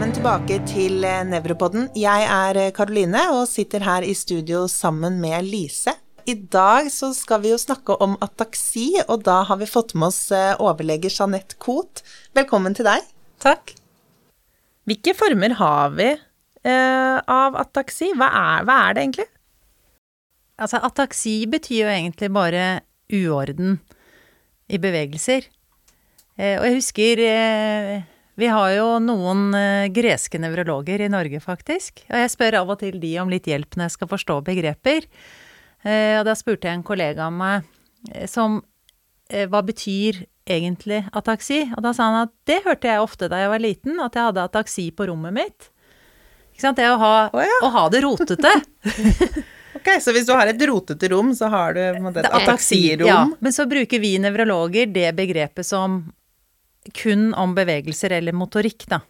Velkommen tilbake til eh, Nevropodden. Jeg er Karoline og sitter her i studio sammen med Lise. I dag så skal vi jo snakke om ataksi, og da har vi fått med oss eh, overlege Jeanette Koht. Velkommen til deg. Takk. Hvilke former har vi eh, av ataksi? Hva er, hva er det egentlig? Altså, ataksi betyr jo egentlig bare uorden i bevegelser. Eh, og jeg husker eh, Vi har jo noen eh, greske nevrologer i Norge, faktisk. Og jeg spør av og til de om litt hjelp når jeg skal forstå begreper. Eh, og da spurte jeg en kollega av meg eh, som Hva betyr egentlig ataksi? Og da sa han at det hørte jeg ofte da jeg var liten, at jeg hadde ataksi på rommet mitt. Ikke sant? Det å ha, oh, ja. å ha det rotete. Ok, Så hvis du har et rotete rom, så har du et ataksirom? Ja, men så bruker vi nevrologer det begrepet som kun om bevegelser eller motorikk, da.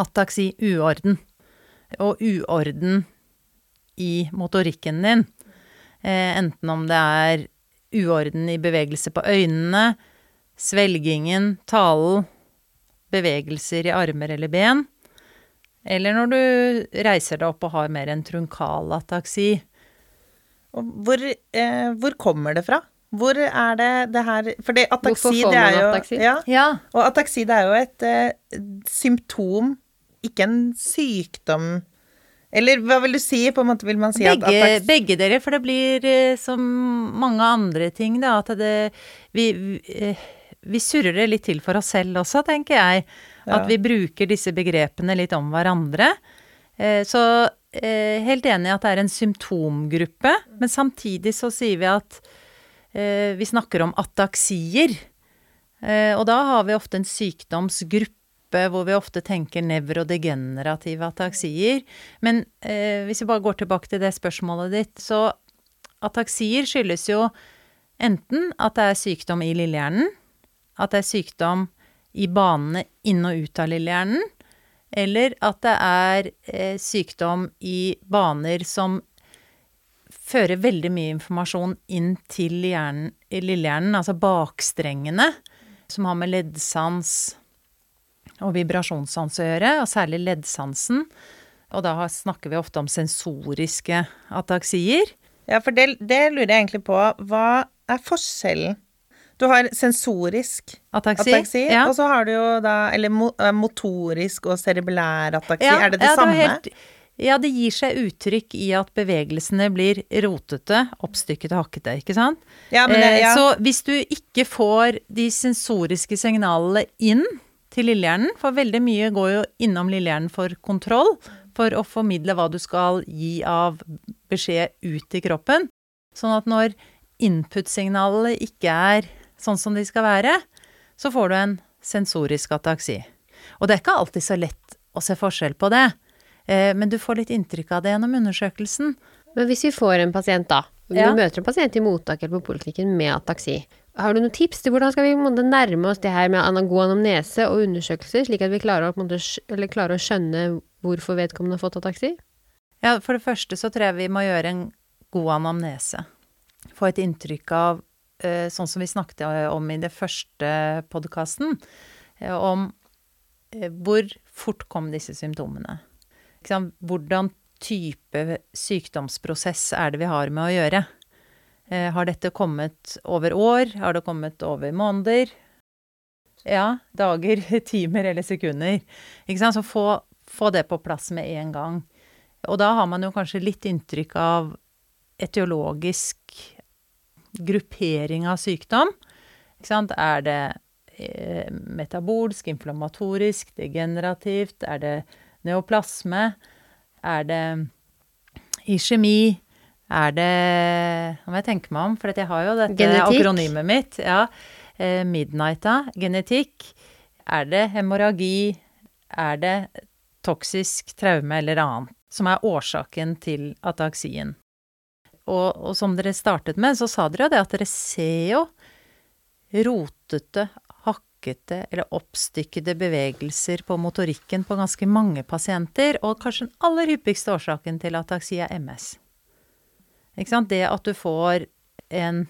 Ataksi uorden. Og uorden i motorikken din. Eh, enten om det er uorden i bevegelse på øynene, svelgingen, talen, bevegelser i armer eller ben. Eller når du reiser deg opp og har mer en trunkal ataksi. Hvor, eh, hvor kommer det fra? Hvor er det det her For det ataksi, det er jo ataksi? Ja, Ja, og ataksi det er jo et eh, symptom, ikke en sykdom. Eller hva vil du si? På en måte vil man si at begge, ataksi begge dere, for det blir eh, som mange andre ting, da, at det vi, vi, eh, vi surrer det litt til for oss selv også, tenker jeg. At Ja. vi bruker disse begrepene litt om hverandre. Eh, Så eh, helt enig i at det er en symptomgruppe, men samtidig så sier vi at vi snakker om ataksier. Eh, Og da har vi ofte en sykdomsgruppe hvor vi ofte tenker nevrodegenerative ataksier. Men eh, hvis vi bare går tilbake til det spørsmålet ditt, så ataksier skyldes jo enten at det er sykdom i lillehjernen, at det er sykdom i banene inn og ut av lillehjernen, eller at det er eh, sykdom i baner som fører veldig mye informasjon inn til hjernen, lillehjernen, altså bakstrengene, som har med leddsans og vibrasjonssans å gjøre, og særlig leddsansen. Og da snakker vi ofte om sensoriske ataksier. Ja, for det, det lurer jeg egentlig på. Hva er forskjellen? Du har sensorisk Ataksi. ataksi, ja. og så har du jo da Eller eh, motorisk og cerebellær ataksi. Ja, er det det ja, samme? helt- ja, det gir seg uttrykk i at bevegelsene blir rotete, oppstykket og hakkete, ikke sant? Ja, men det, Eh, ja. Så hvis du ikke får de sensoriske signalene inn til lillehjernen, for veldig mye går jo innom lillehjernen for kontroll, for å formidle hva du skal gi av beskjed ut i kroppen, sånn at når input-signalene ikke er sånn som de skal være, så får du en sensorisk ataksi. Og det er ikke alltid så lett å se forskjell på det, men du får litt inntrykk av det gjennom undersøkelsen. Men hvis vi får en pasient, da. Vi Ja. møter en pasient i mottak eller på poliklinikken med ataksi. Har du noen tips til hvordan skal vi skal nærme oss det her med god anamnese og undersøkelser, slik at vi klarer å, eller klarer å skjønne hvorfor vedkommende har fått ataksi? Ja, for det første så tror jeg vi må gjøre en god anamnese. Få et inntrykk av, eh, sånn som vi snakket om i det første podkasten, om eh, hvor fort kom disse symptomene. Sant? Hvordan type sykdomsprosess er det vi har med å gjøre? Eh, Har dette kommet over år? Har det kommet over måneder? Ja, dager, timer eller sekunder. Ikke sant? Så få, få det på plass med en gang. Og da har man jo kanskje litt inntrykk av etiologisk gruppering av sykdom. Ikke sant? Er det eh, metabolsk, inflammatorisk, degenerativt? Er det neoplasme? Er det iskjemi? Er det Nå må jeg tenke meg om, for jeg har jo dette Genetikk? akronymet mitt. Ja. Eh, Midnighta. Genetikk. Er det hemoragi? Er det toksisk traume eller annet som er årsaken til ataksien? Og, og som dere startet med, så sa dere jo det at dere ser jo rotete, hakkete eller oppstykkede bevegelser på motorikken på ganske mange pasienter, og kanskje den aller hyppigste årsaken til ataksi er MS. Det at du får en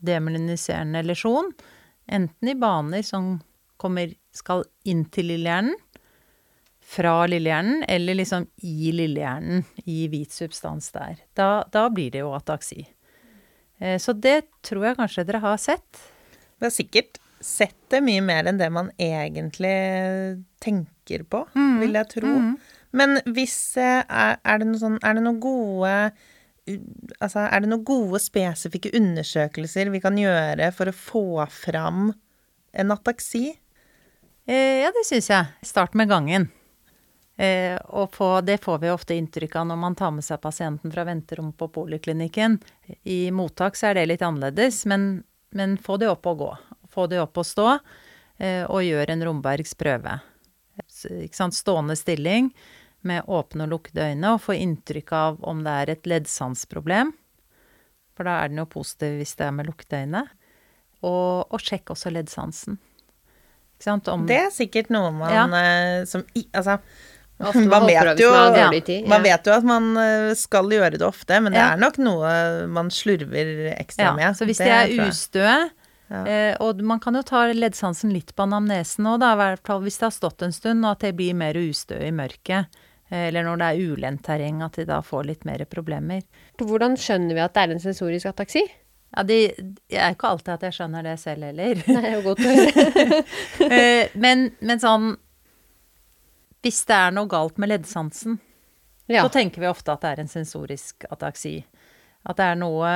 demoniserende lesjon, enten i baner som kommer, skal inn til lillehjernen, fra lillehjernen, eller liksom i lillehjernen, i hvit substans der. Da, da blir det jo ataksi. Eh, så det tror jeg kanskje dere har sett. Det er sikkert sett det mye mer enn det man egentlig tenker på, Mm. vil jeg tro. Men hvis eh, er, er det sånn Er det noen gode Altså, er det noen gode, spesifikke undersøkelser vi kan gjøre for å få fram en ataksi? Eh, ja, det syns jeg. Start med gangen. Eh, og på, det får vi ofte inntrykk av når man tar med seg pasienten fra venterommet på poliklinikken. I mottak så er det litt annerledes, men, men få det opp og gå. Få det opp og stå, eh, og gjør en Rombergs prøve. Ikke sant? Stående stilling med åpne og lukkede øyne, og få inntrykk av om det er et leddsansproblem. For da er den jo positiv hvis det er med lukkede øyne. Og, og sjekk også leddsansen. Ikke sant? Om, Det er sikkert noe man Ja. eh, som Altså, man vet jo man ja. Man vet jo at man eh, skal gjøre det ofte, men det er nok noe man slurver ekstra Ja, med. så hvis Det de er ustøe Ja. eh, Og man kan jo ta leddsansen litt på anamnesen òg, i hvert fall hvis det har stått en stund, og at det blir mer ustø i mørket. Eh, eller når det er ulendt terreng, at de da får litt mer problemer. Hvordan skjønner vi at det er en sensorisk ataksi? Ja, det er ikke alltid at jeg skjønner det selv heller. Det er jo godt å høre. Eh, men, men sånn Hvis det er noe galt med leddsansen, Ja. så tenker vi ofte at det er en sensorisk ataksi. At det er noe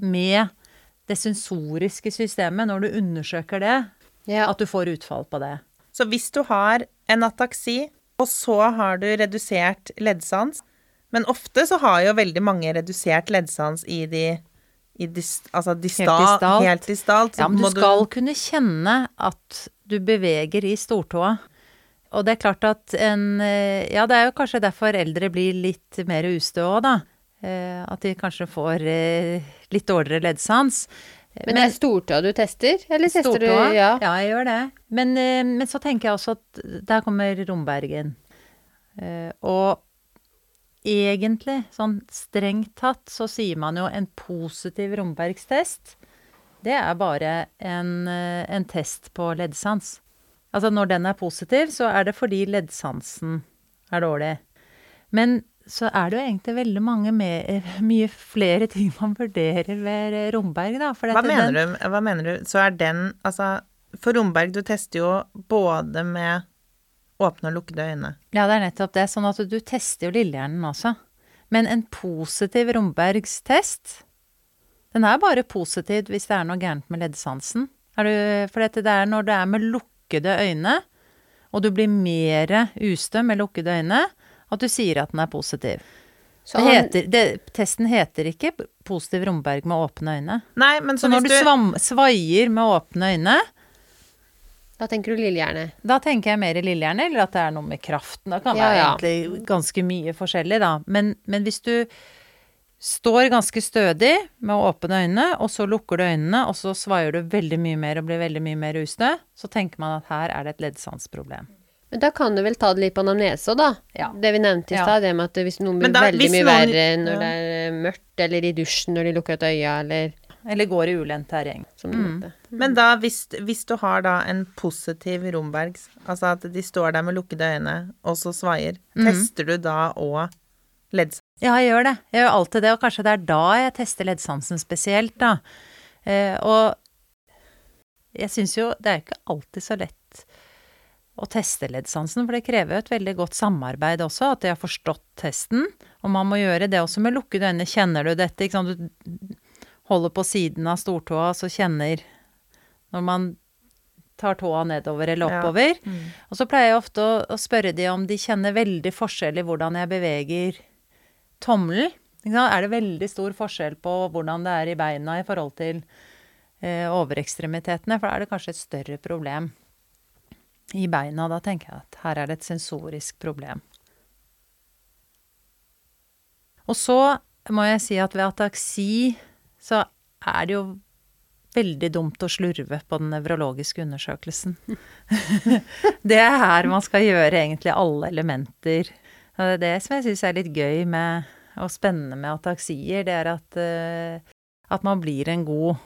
med det sensoriske systemet, når du undersøker det, ja. at du får utfall på det. Så hvis du har en ataksi, og så har du redusert leddsans Men ofte så har jo veldig mange redusert leddsans i de i dist, altså distal, distalt. helt distalt. Ja, men du skal skal kunne kjenne at du beveger i stortåa. Og det er klart at en eh, Ja, det er jo kanskje derfor eldre blir litt mer ustø òg, da. Eh, At de kanskje får eh, litt dårligere leddsans. Men det er stortåa du tester, eller tester du Ja. ja, jeg gjør det. Men, eh, men så tenker jeg også at der kommer Rombergen. Eh, Og egentlig, sånn strengt tatt, så sier man jo en positiv Rombergstest. Det er bare en, eh, en test på leddsans. Altså når den er positiv, så er det fordi leddsansen er dårlig. Men så er det jo egentlig veldig mange mer, mye flere ting man vurderer ved Romberg, da. Hva mener, den- du, hva mener du? Så er den Altså, for Romberg, du tester jo både med åpne og lukkede øyne. Ja, det er nettopp det. Sånn at du tester jo lillehjernen også. Men en positiv Rombergstest den er bare positiv hvis det er noe gærent med leddsansen. Du, for dette det er når det er med lukkede øyne, og du blir mer ustø med lukkede øyne, at du sier at den er positiv. Så Det heter, det, testen heter ikke positiv Romberg med åpne øyne. Nei, men så, Så når hvis du du svam, svaier med åpne øyne, Da tenker du lillehjerne. Da tenker jeg mer i lillehjerne, eller at det er noe med kraften. Det kan Ja, være ja. egentlig ganske mye forskjellig, da. Men, men hvis du står ganske stødig med åpne øyne, og så lukker du øynene, og så svaier du veldig mye mer og blir veldig mye mer ustø, så tenker man at her er det et leddsansproblem. Men da kan du vel ta det litt på anamnese òg, da. Ja. Det vi nevnte i stad, det med at hvis noen blir veldig mye noen- verre når det er mørkt, eller i dusjen når de lukker ut øya, eller Eller går i ulendt terreng. Mm. du. Men da, hvis, hvis du har da en positiv Rombergs, altså at de står der med lukkede øyne, og så svaier, mm. tester du da òg leddsansen? Ja, jeg gjør det. Jeg gjør alltid det, og kanskje det er da jeg tester leddsansen spesielt, da. Eh, og jeg syns jo det er ikke alltid så lett å teste leddsansen, for det krever jo et veldig godt samarbeid også, at de har forstått testen. Og man må gjøre det også med lukkede øyne. Kjenner du dette? Ikke sant? Du holder på siden av stortåa, så kjenner Når man tar tåa nedover eller Ja. oppover. Og så pleier jeg ofte å, å spørre de om de kjenner veldig forskjell i hvordan jeg beveger tommelen. Er det veldig stor forskjell på hvordan det er i beina i forhold til eh, overekstremitetene? For da er det kanskje et større problem i beina. Da tenker jeg at her er det et sensorisk problem. Og så må jeg si at ved ataksi så er det jo veldig dumt å slurve på den nevrologiske undersøkelsen. det er her man skal gjøre egentlig alle elementer. Og det er det som jeg syns er litt gøy med, og spennende med ataksier, det er at, eh, at man blir en god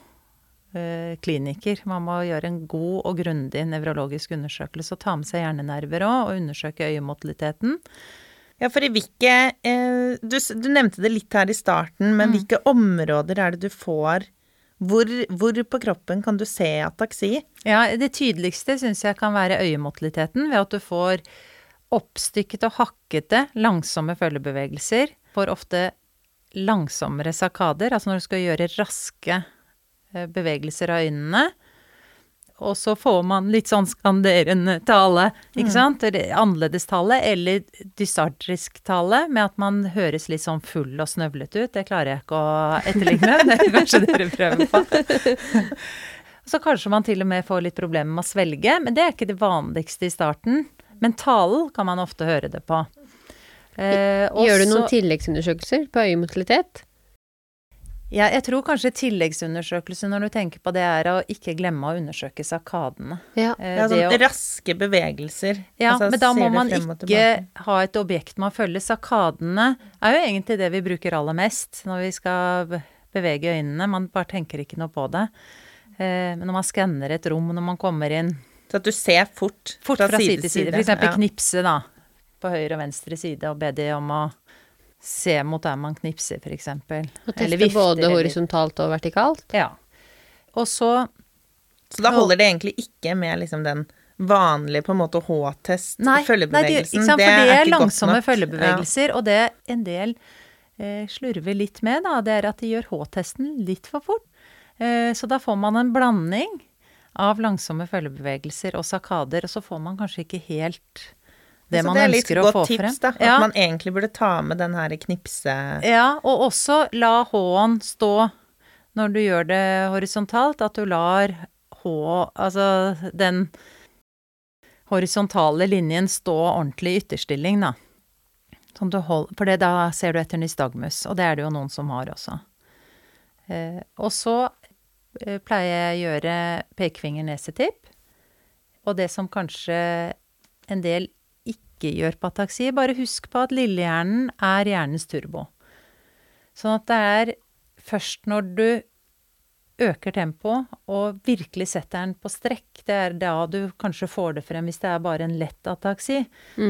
kliniker. Man må gjøre en god og grundig nevrologisk undersøkelse og ta med seg hjernenerver òg, og undersøke øyemotiliteten. Ja, for i hvilke eh, du, du nevnte det litt her i starten, men Mm. hvilke områder er det du får hvor, hvor på kroppen kan du se ataksi? Ja, det tydeligste syns jeg kan være øyemotiliteten, ved at du får oppstykket og hakkete, langsomme følgebevegelser. Får ofte langsommere sakader, altså når du skal gjøre raske eh, bevegelser av øynene. Og så får man litt sånn skanderende tale, ikke sant? Annerledes tale, eller dysartrisk tale, med at man høres litt sånn full og snøvlete ut. Det klarer jeg ikke å etterligne, det er kanskje dere prøver på. Så kanskje man til og med får litt problemer med å svelge, men det er ikke det vanligste i starten. Men talen kan man ofte høre det på. Eh, Gjør Gjør du noen tilleggsundersøkelser på øyemotilitet? Ja, jeg tror kanskje tilleggsundersøkelse når du tenker på det, er å ikke glemme å undersøke sakadene. Ja. Eh, Ja, det sånn å- raske bevegelser. Ja, Altså, men da må man ikke ha et objekt man følger. Sakadene er jo egentlig det vi bruker aller mest når vi skal bevege øynene. Man bare tenker ikke noe på det. Eh, Men når man skanner et rom, når man kommer inn Så at du ser fort, fort fra, side til side, f.eks. Ja. knipse da, på høyre og venstre side og be de om å se mot der man knipser, f.eks. Og teste både horisontalt og vertikalt? Ja. Og så Så da holder det egentlig ikke med liksom den vanlige på en måte H-test, følgebevegelsen? nei det, det er ikke langsomme følgebevegelser, følgebevegelser, og det en del eh, slurver litt med, da, det er at de gjør H-testen litt for fort. Eh, så da får man en blanding av langsomme følgebevegelser og sakader, og så får man kanskje ikke helt det man det er ønsker å få tips, frem. da. At Ja. man egentlig burde ta med den her knipse... Ja, og også la H-en stå når du gjør det horisontalt, at du lar H, altså den horisontale linjen stå ordentlig i ytterstilling, da. Sånn du hold, for det, da ser du etter nystagmus, og det er det jo noen som har også. Eh, og så eh, pleier jeg å gjøre pekefinger-nesetipp, og det som kanskje en del ikke gjør på ataksi, bare husk på at lillehjernen er hjernens turbo. Sånn at det er først når du øker tempoet og virkelig setter den på strekk, det er da du kanskje får det frem hvis det er bare en lett ataksi.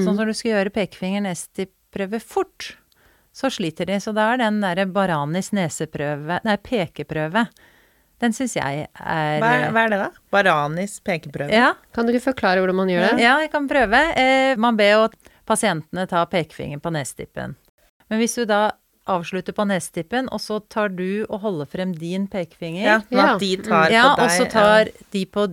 Sånn som du skal gjøre pekefinger-nesetipp-prøve fort, så sliter de. Så da er den derre Baranis neseprøve, nei, pekeprøve, den syns jeg er Hva er, hva er det, da? Baranis pekeprøve? Ja, Kan du ikke forklare hvordan man gjør det? ja, jeg kan prøve. Eh, man ber jo pasientene ta pekefingeren på nesetippen. Men hvis du da avslutter på nesetippen, og så tar du og holder frem din pekefinger Ja, Ja. at de tar ja, på deg. og så tar de på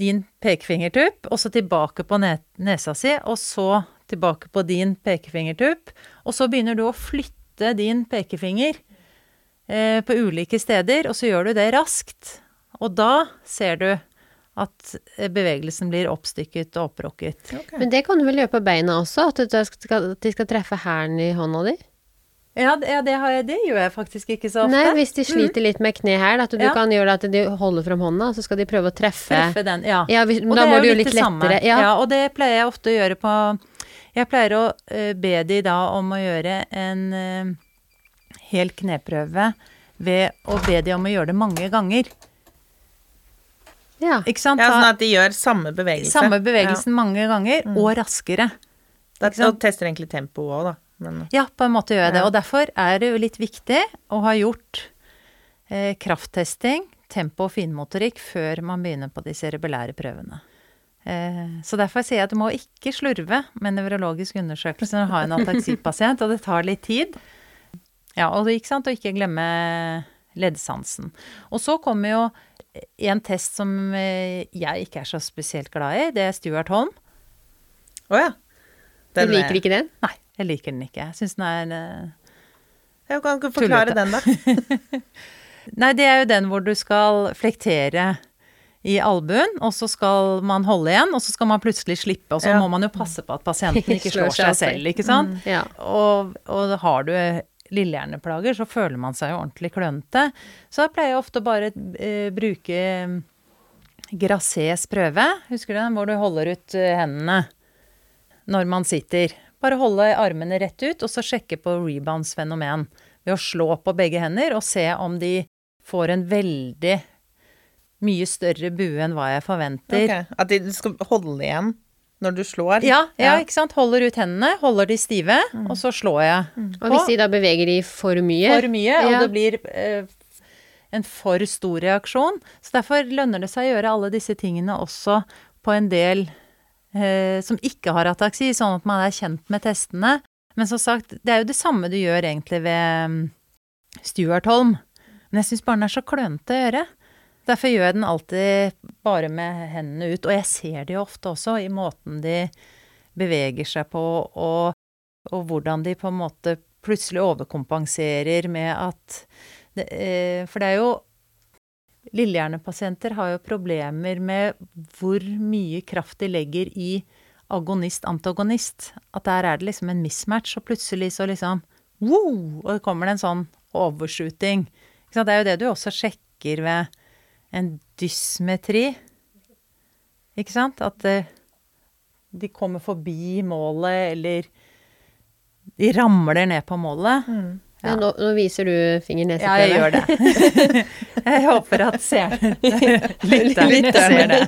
din pekefingertupp, og så tilbake på nesa si, og så tilbake på din pekefingertupp. Og så begynner du å flytte din pekefinger eh, på ulike steder, og så gjør du det raskt. Og da ser du at eh, bevegelsen blir oppstykket og opprokket. Okay. Men det kan du vel gjøre på beina også? At, du skal, at de skal treffe hælen i hånda di? Ja, det, ja, det, har jeg, det gjør jeg faktisk ikke så ofte. Nei, hvis de sliter litt med kne her, at du Ja. kan gjøre det at de holder frem hånda, så skal de prøve å treffe. Treffe den, ja. Ja, hvis, Og da det er må du jo litt litt det samme. lettere. Ja. Ja. og det pleier jeg ofte å gjøre på Jeg pleier å eh, be de da om å gjøre en hel kneprøve ved å be de om å gjøre det mange ganger. ja. Ikke sant? Ja, sånn at de gjør samme bevegelse. samme bevegelsen mange ganger, Mm. og raskere. Ja. og tester egentlig tempoet òg, da. Men Ja, på en måte gjør jeg det. Ja. Og derfor er det jo litt viktig å ha gjort eh, krafttesting, tempo og finmotorikk før man begynner på de cerebellære prøvene. Eh, så derfor sier jeg at du må ikke slurve med nevrologisk undersøkelse når du har en ataksipasient, og det tar litt tid. Ja, og ikke sant, og ikke glemme leddsansen. Og så kommer jo en test som eh, jeg ikke er så spesielt glad i, det er Stuart Holm. Å ja. Du liker liker ikke den? Nei, jeg liker den ikke. Jeg syns den er eh, Jeg kan ikke forklare Tullete. den, da. Nei, det er jo den hvor du skal flektere i albuen, og så skal man holde igjen, og så skal man plutselig slippe, og så Ja. må man jo passe på at pasienten ikke slår seg selv, ikke sant? Ja. Og, og har du lillehjerneplager, så føler man seg jo ordentlig klønete. Så da pleier jeg ofte bare eh, bruke Grassés prøve, husker du den, hvor du holder ut eh, hendene når man sitter. Bare holde armene rett ut, og så sjekke på rebounds fenomen ved å slå på begge hender og se om de får en veldig mye større bue enn hva jeg forventer. Okay. At de skal holde igjen når du slår? Ja, ja, Ja. ikke sant. Holder ut hendene, holder de stive, og så slår jeg. Og hvis de da beveger de for mye for mye, og det blir eh, en for stor reaksjon. Så derfor lønner det seg å gjøre alle disse tingene også på en del eh, som ikke har ataksi, sånn at man er kjent med testene. Men som sagt, det er jo det samme du gjør egentlig ved um, Stuart Holm. Men jeg syns bare den er så klønete å gjøre. Derfor gjør jeg den alltid bare med hendene ut. Og jeg ser det jo ofte også i måten de beveger seg på, og, og hvordan de på en måte plutselig overkompenserer med at det, eh, For det er jo Lillehjernepasienter har jo problemer med hvor mye kraft de legger i agonist-antagonist. At der er det liksom en mismatch, og plutselig så liksom wow! Og det kommer det en sånn overshooting. Det er jo det du også sjekker ved en dysmetri. Ikke sant? At eh, de kommer forbi målet, eller de ramler ned på målet. Ja, nå, nå viser du finger nese Ja, jeg gjør det. jeg håper at seerne Lytterne ser det.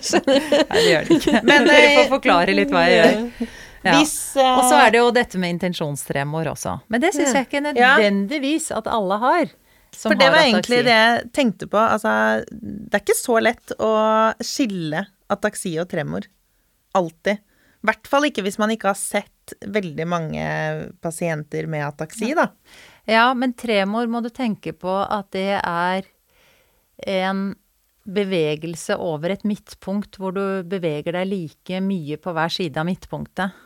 Nei, det gjør de ikke. Men, Dere eh, får forklare litt hva jeg gjør. Ja. Eh, Og så er det jo dette med intensjonstremor også. Men det syns jeg ikke nødvendigvis at alle har. For det var egentlig det jeg tenkte på. Altså, det er ikke så lett å skille ataksi og tremor. Alltid. I hvert fall ikke hvis man ikke har sett veldig mange pasienter med ataksi, da. Ja, men tremor må du tenke på at det er en bevegelse over et midtpunkt hvor du beveger deg like mye på hver side av midtpunktet.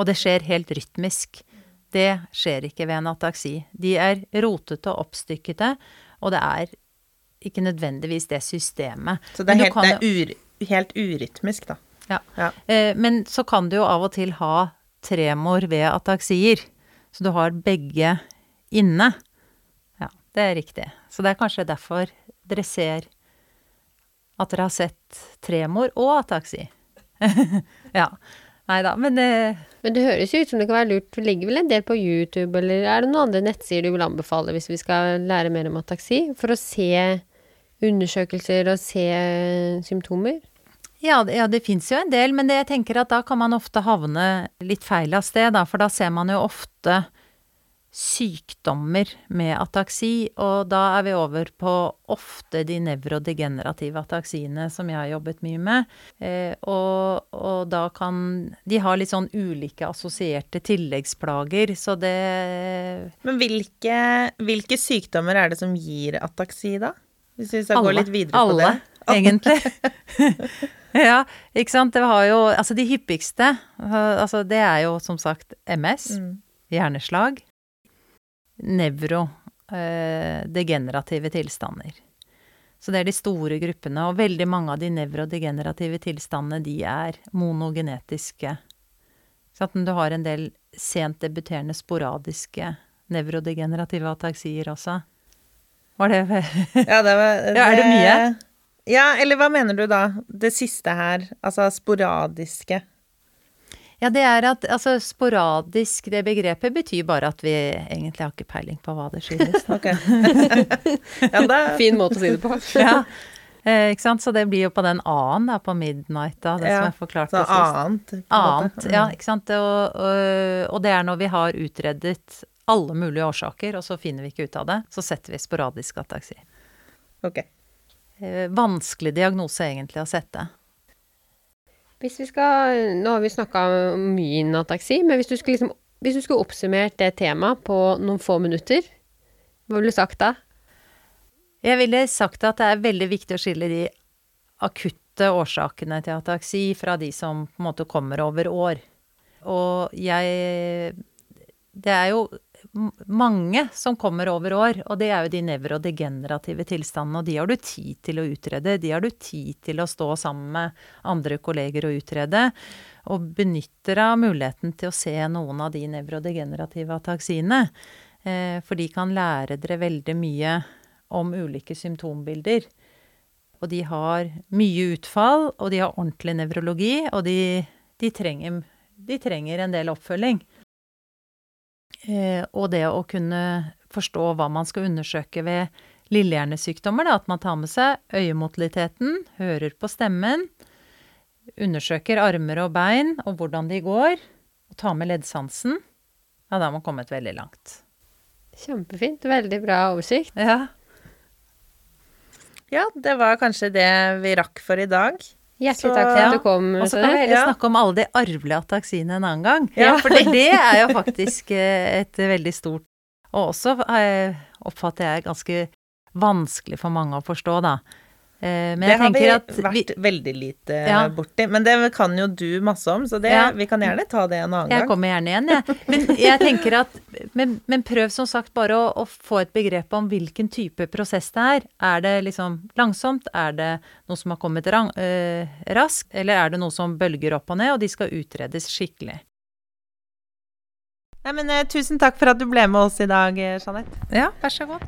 Og det skjer helt rytmisk. Det skjer ikke ved en ataksi. De er rotete og oppstykkete, og det er ikke nødvendigvis det systemet. Så det er helt, kan det er ur, helt urytmisk, da. Ja. Ja. Eh, men så kan du jo av og til ha tremor ved ataksier. Så du har begge inne. Ja, det er riktig. Så det er kanskje derfor dere ser at dere har sett tremor og ataksi. ja. Nei da, men det Men det høres jo ut som det kan være lurt. Det ligger vel en del på YouTube, eller er det noen andre nettsider du vil anbefale hvis vi skal lære mer om ataksi? For å se undersøkelser og se symptomer? ja, det- ja, det fins jo en del, men det jeg tenker at da kan man ofte havne litt feil av sted, da, for da ser man jo ofte sykdommer med ataksi, og da er vi over på ofte de nevrodegenerative ataksiene som jeg har jobbet mye med. Eh, og, og da kan De har litt sånn ulike assosierte tilleggsplager, så det Men hvilke, hvilke sykdommer er det som gir ataksi, da? Hvis vi skal Alle. gå litt videre Alle, på det. Alle, egentlig. ja, ikke sant. Det har jo Altså, de hyppigste, altså det er jo som sagt MS, Mm. hjerneslag, nevrodegenerative tilstander. Så det er de store gruppene, og veldig mange av de nevrodegenerative tilstandene, de er monogenetiske. Så at du har en del sent debuterende sporadiske nevrodegenerative ataksier også. Var det Ja, det var, Ja, er det mye? Ja, eller hva mener du da? Det siste her, altså sporadiske. Ja, det er at altså sporadisk, det begrepet betyr bare at vi egentlig har ikke peiling på hva det skyldes. Ok. ja, er Fin måte å si det på. ja. Eh, ikke sant? Så det blir jo på den A-en da, på midnight, da, det Ja, som er forklart Så annet. Annet, ja, ikke sant. Og, og, og det er når vi har utredet alle mulige årsaker, og så finner vi ikke ut av det, så setter vi sporadisk ataksi. Ok. Eh, vanskelig diagnose egentlig å sette. Hvis vi skal Nå har vi snakka mye innen ataksi, men hvis du skulle, liksom, hvis du skulle oppsummert det temaet på noen få minutter, hva ville du sagt da? Jeg ville sagt at det er veldig viktig å skille de akutte årsakene til ataksi fra de som på en måte kommer over år. Og jeg Det er jo mange som kommer over år, og det er jo de nevrodegenerative tilstandene, og de har du tid til å utrede. De har du tid til å stå sammen med andre kolleger og utrede. Og benytter av muligheten til å se noen av de nevrodegenerative ataksiene. Eh, for de kan lære dere veldig mye om ulike symptombilder. Og de har mye utfall, og de har ordentlig nevrologi, og de, de, trenger, de trenger en del oppfølging. Eh, og det å kunne forstå hva man skal undersøke ved lillehjernesykdommer, da, at man tar med seg øyemotiliteten, hører på stemmen, undersøker armer og bein og hvordan de går, og tar med leddsansen, ja, da har man kommet veldig langt. Kjempefint. Veldig bra oversikt. Ja. Ja, det var kanskje det vi rakk for i dag. Hjertelig takk for Ja. at du kom. Og så kan vi heller Ja. snakke om alle de arvelige ataksiene en annen gang. Ja. For det er jo faktisk eh, et veldig stort Og også eh, oppfatter jeg ganske vanskelig for mange å forstå, da. Eh, Men det jeg har vi vært veldig lite Ja. borti. Men det kan jo du masse om, så det, Ja. vi kan gjerne ta det en annen Jeg gang. kommer gjerne igjen, jeg. Men jeg tenker at Men, men prøv som sagt bare å, å få et begrep om hvilken type prosess det er. Er det liksom langsomt? Er det noe som har kommet rang, øh, raskt? Eller er det noe som bølger opp og ned, og de skal utredes skikkelig? Nei, men eh, Tusen takk for at du ble med oss i dag, eh, Jeanette. Ja, vær så god.